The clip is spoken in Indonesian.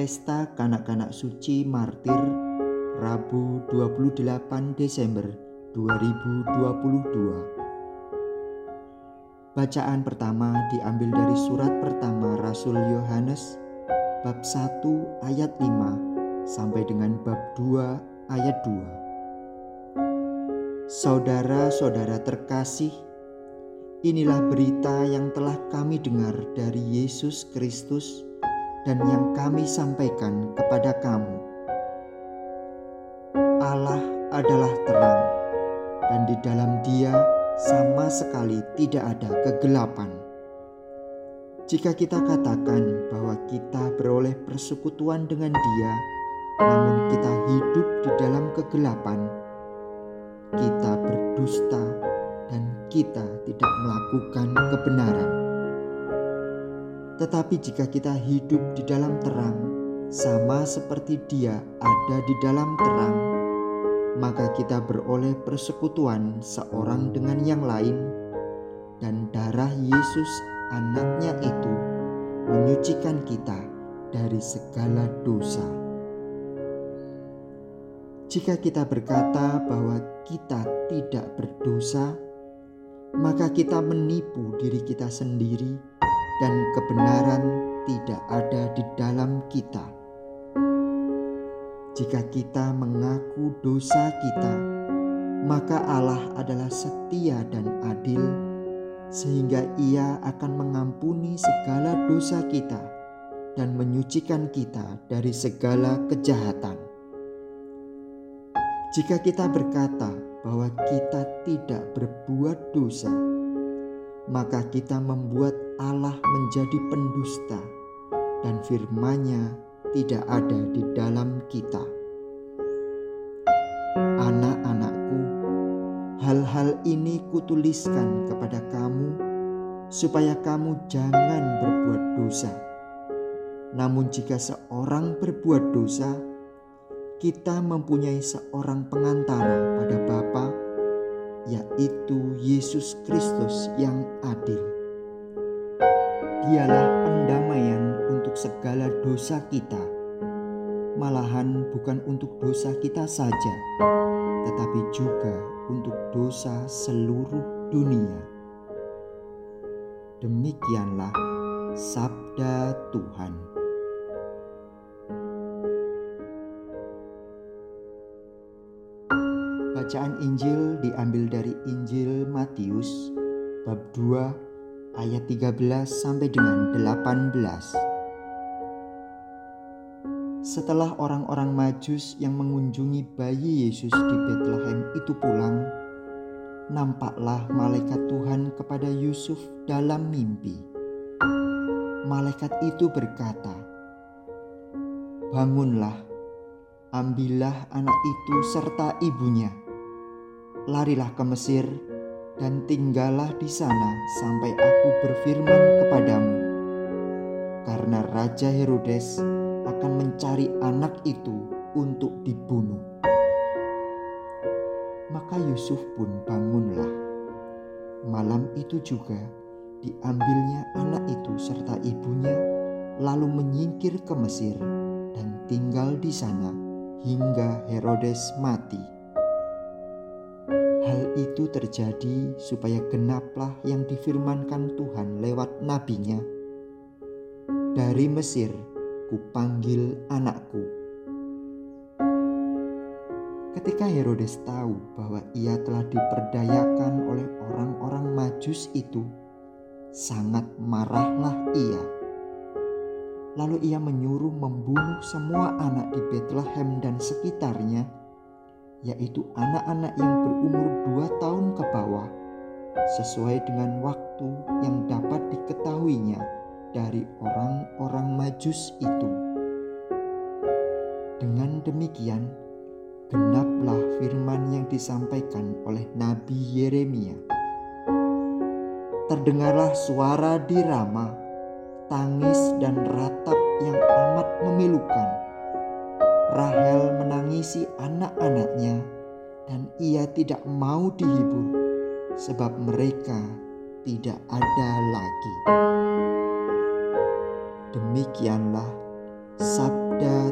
Pesta Kanak-kanak Suci Martir Rabu 28 Desember 2022 Bacaan pertama diambil dari surat pertama Rasul Yohanes bab 1 ayat 5 sampai dengan bab 2 ayat 2 Saudara-saudara terkasih Inilah berita yang telah kami dengar dari Yesus Kristus dan yang kami sampaikan kepada kamu. Allah adalah terang, dan di dalam Dia sama sekali tidak ada kegelapan. Jika kita katakan bahwa kita beroleh persekutuan dengan Dia, namun kita hidup di dalam kegelapan, kita berdusta dan kita tidak melakukan kebenaran. Tetapi jika kita hidup di dalam terang, sama seperti Dia ada di dalam terang, maka kita beroleh persekutuan seorang dengan yang lain, dan darah Yesus, anaknya itu, menyucikan kita dari segala dosa. Jika kita berkata bahwa kita tidak berdosa, maka kita menipu diri kita sendiri dan kebenaran tidak ada di dalam kita. Jika kita mengaku dosa kita, maka Allah adalah setia dan adil, sehingga Ia akan mengampuni segala dosa kita dan menyucikan kita dari segala kejahatan. Jika kita berkata bahwa kita tidak berbuat dosa, maka kita membuat Allah menjadi pendusta dan firman-Nya tidak ada di dalam kita. Anak-anakku, hal-hal ini kutuliskan kepada kamu supaya kamu jangan berbuat dosa. Namun jika seorang berbuat dosa, kita mempunyai seorang pengantara pada Bapa yaitu Yesus Kristus yang adil. Dialah pendamaian untuk segala dosa kita, malahan bukan untuk dosa kita saja, tetapi juga untuk dosa seluruh dunia. Demikianlah sabda Tuhan. Bacaan Injil diambil dari Injil Matius bab 2 ayat 13 sampai dengan 18. Setelah orang-orang Majus yang mengunjungi bayi Yesus di Bethlehem itu pulang, nampaklah malaikat Tuhan kepada Yusuf dalam mimpi. Malaikat itu berkata, "Bangunlah, ambillah anak itu serta ibunya." larilah ke Mesir dan tinggallah di sana sampai aku berfirman kepadamu. Karena Raja Herodes akan mencari anak itu untuk dibunuh. Maka Yusuf pun bangunlah. Malam itu juga diambilnya anak itu serta ibunya lalu menyingkir ke Mesir dan tinggal di sana hingga Herodes mati. Hal itu terjadi supaya genaplah yang difirmankan Tuhan lewat nabinya. Dari Mesir kupanggil anakku. Ketika Herodes tahu bahwa ia telah diperdayakan oleh orang-orang majus itu, sangat marahlah ia. Lalu ia menyuruh membunuh semua anak di Bethlehem dan sekitarnya yaitu anak-anak yang berumur dua tahun ke bawah, sesuai dengan waktu yang dapat diketahuinya dari orang-orang Majus itu. Dengan demikian, genaplah firman yang disampaikan oleh Nabi Yeremia. Terdengarlah suara di Rama, tangis dan ratap yang amat memilukan Rahel menangisi anak-anaknya dan ia tidak mau dihibur sebab mereka tidak ada lagi. Demikianlah sabda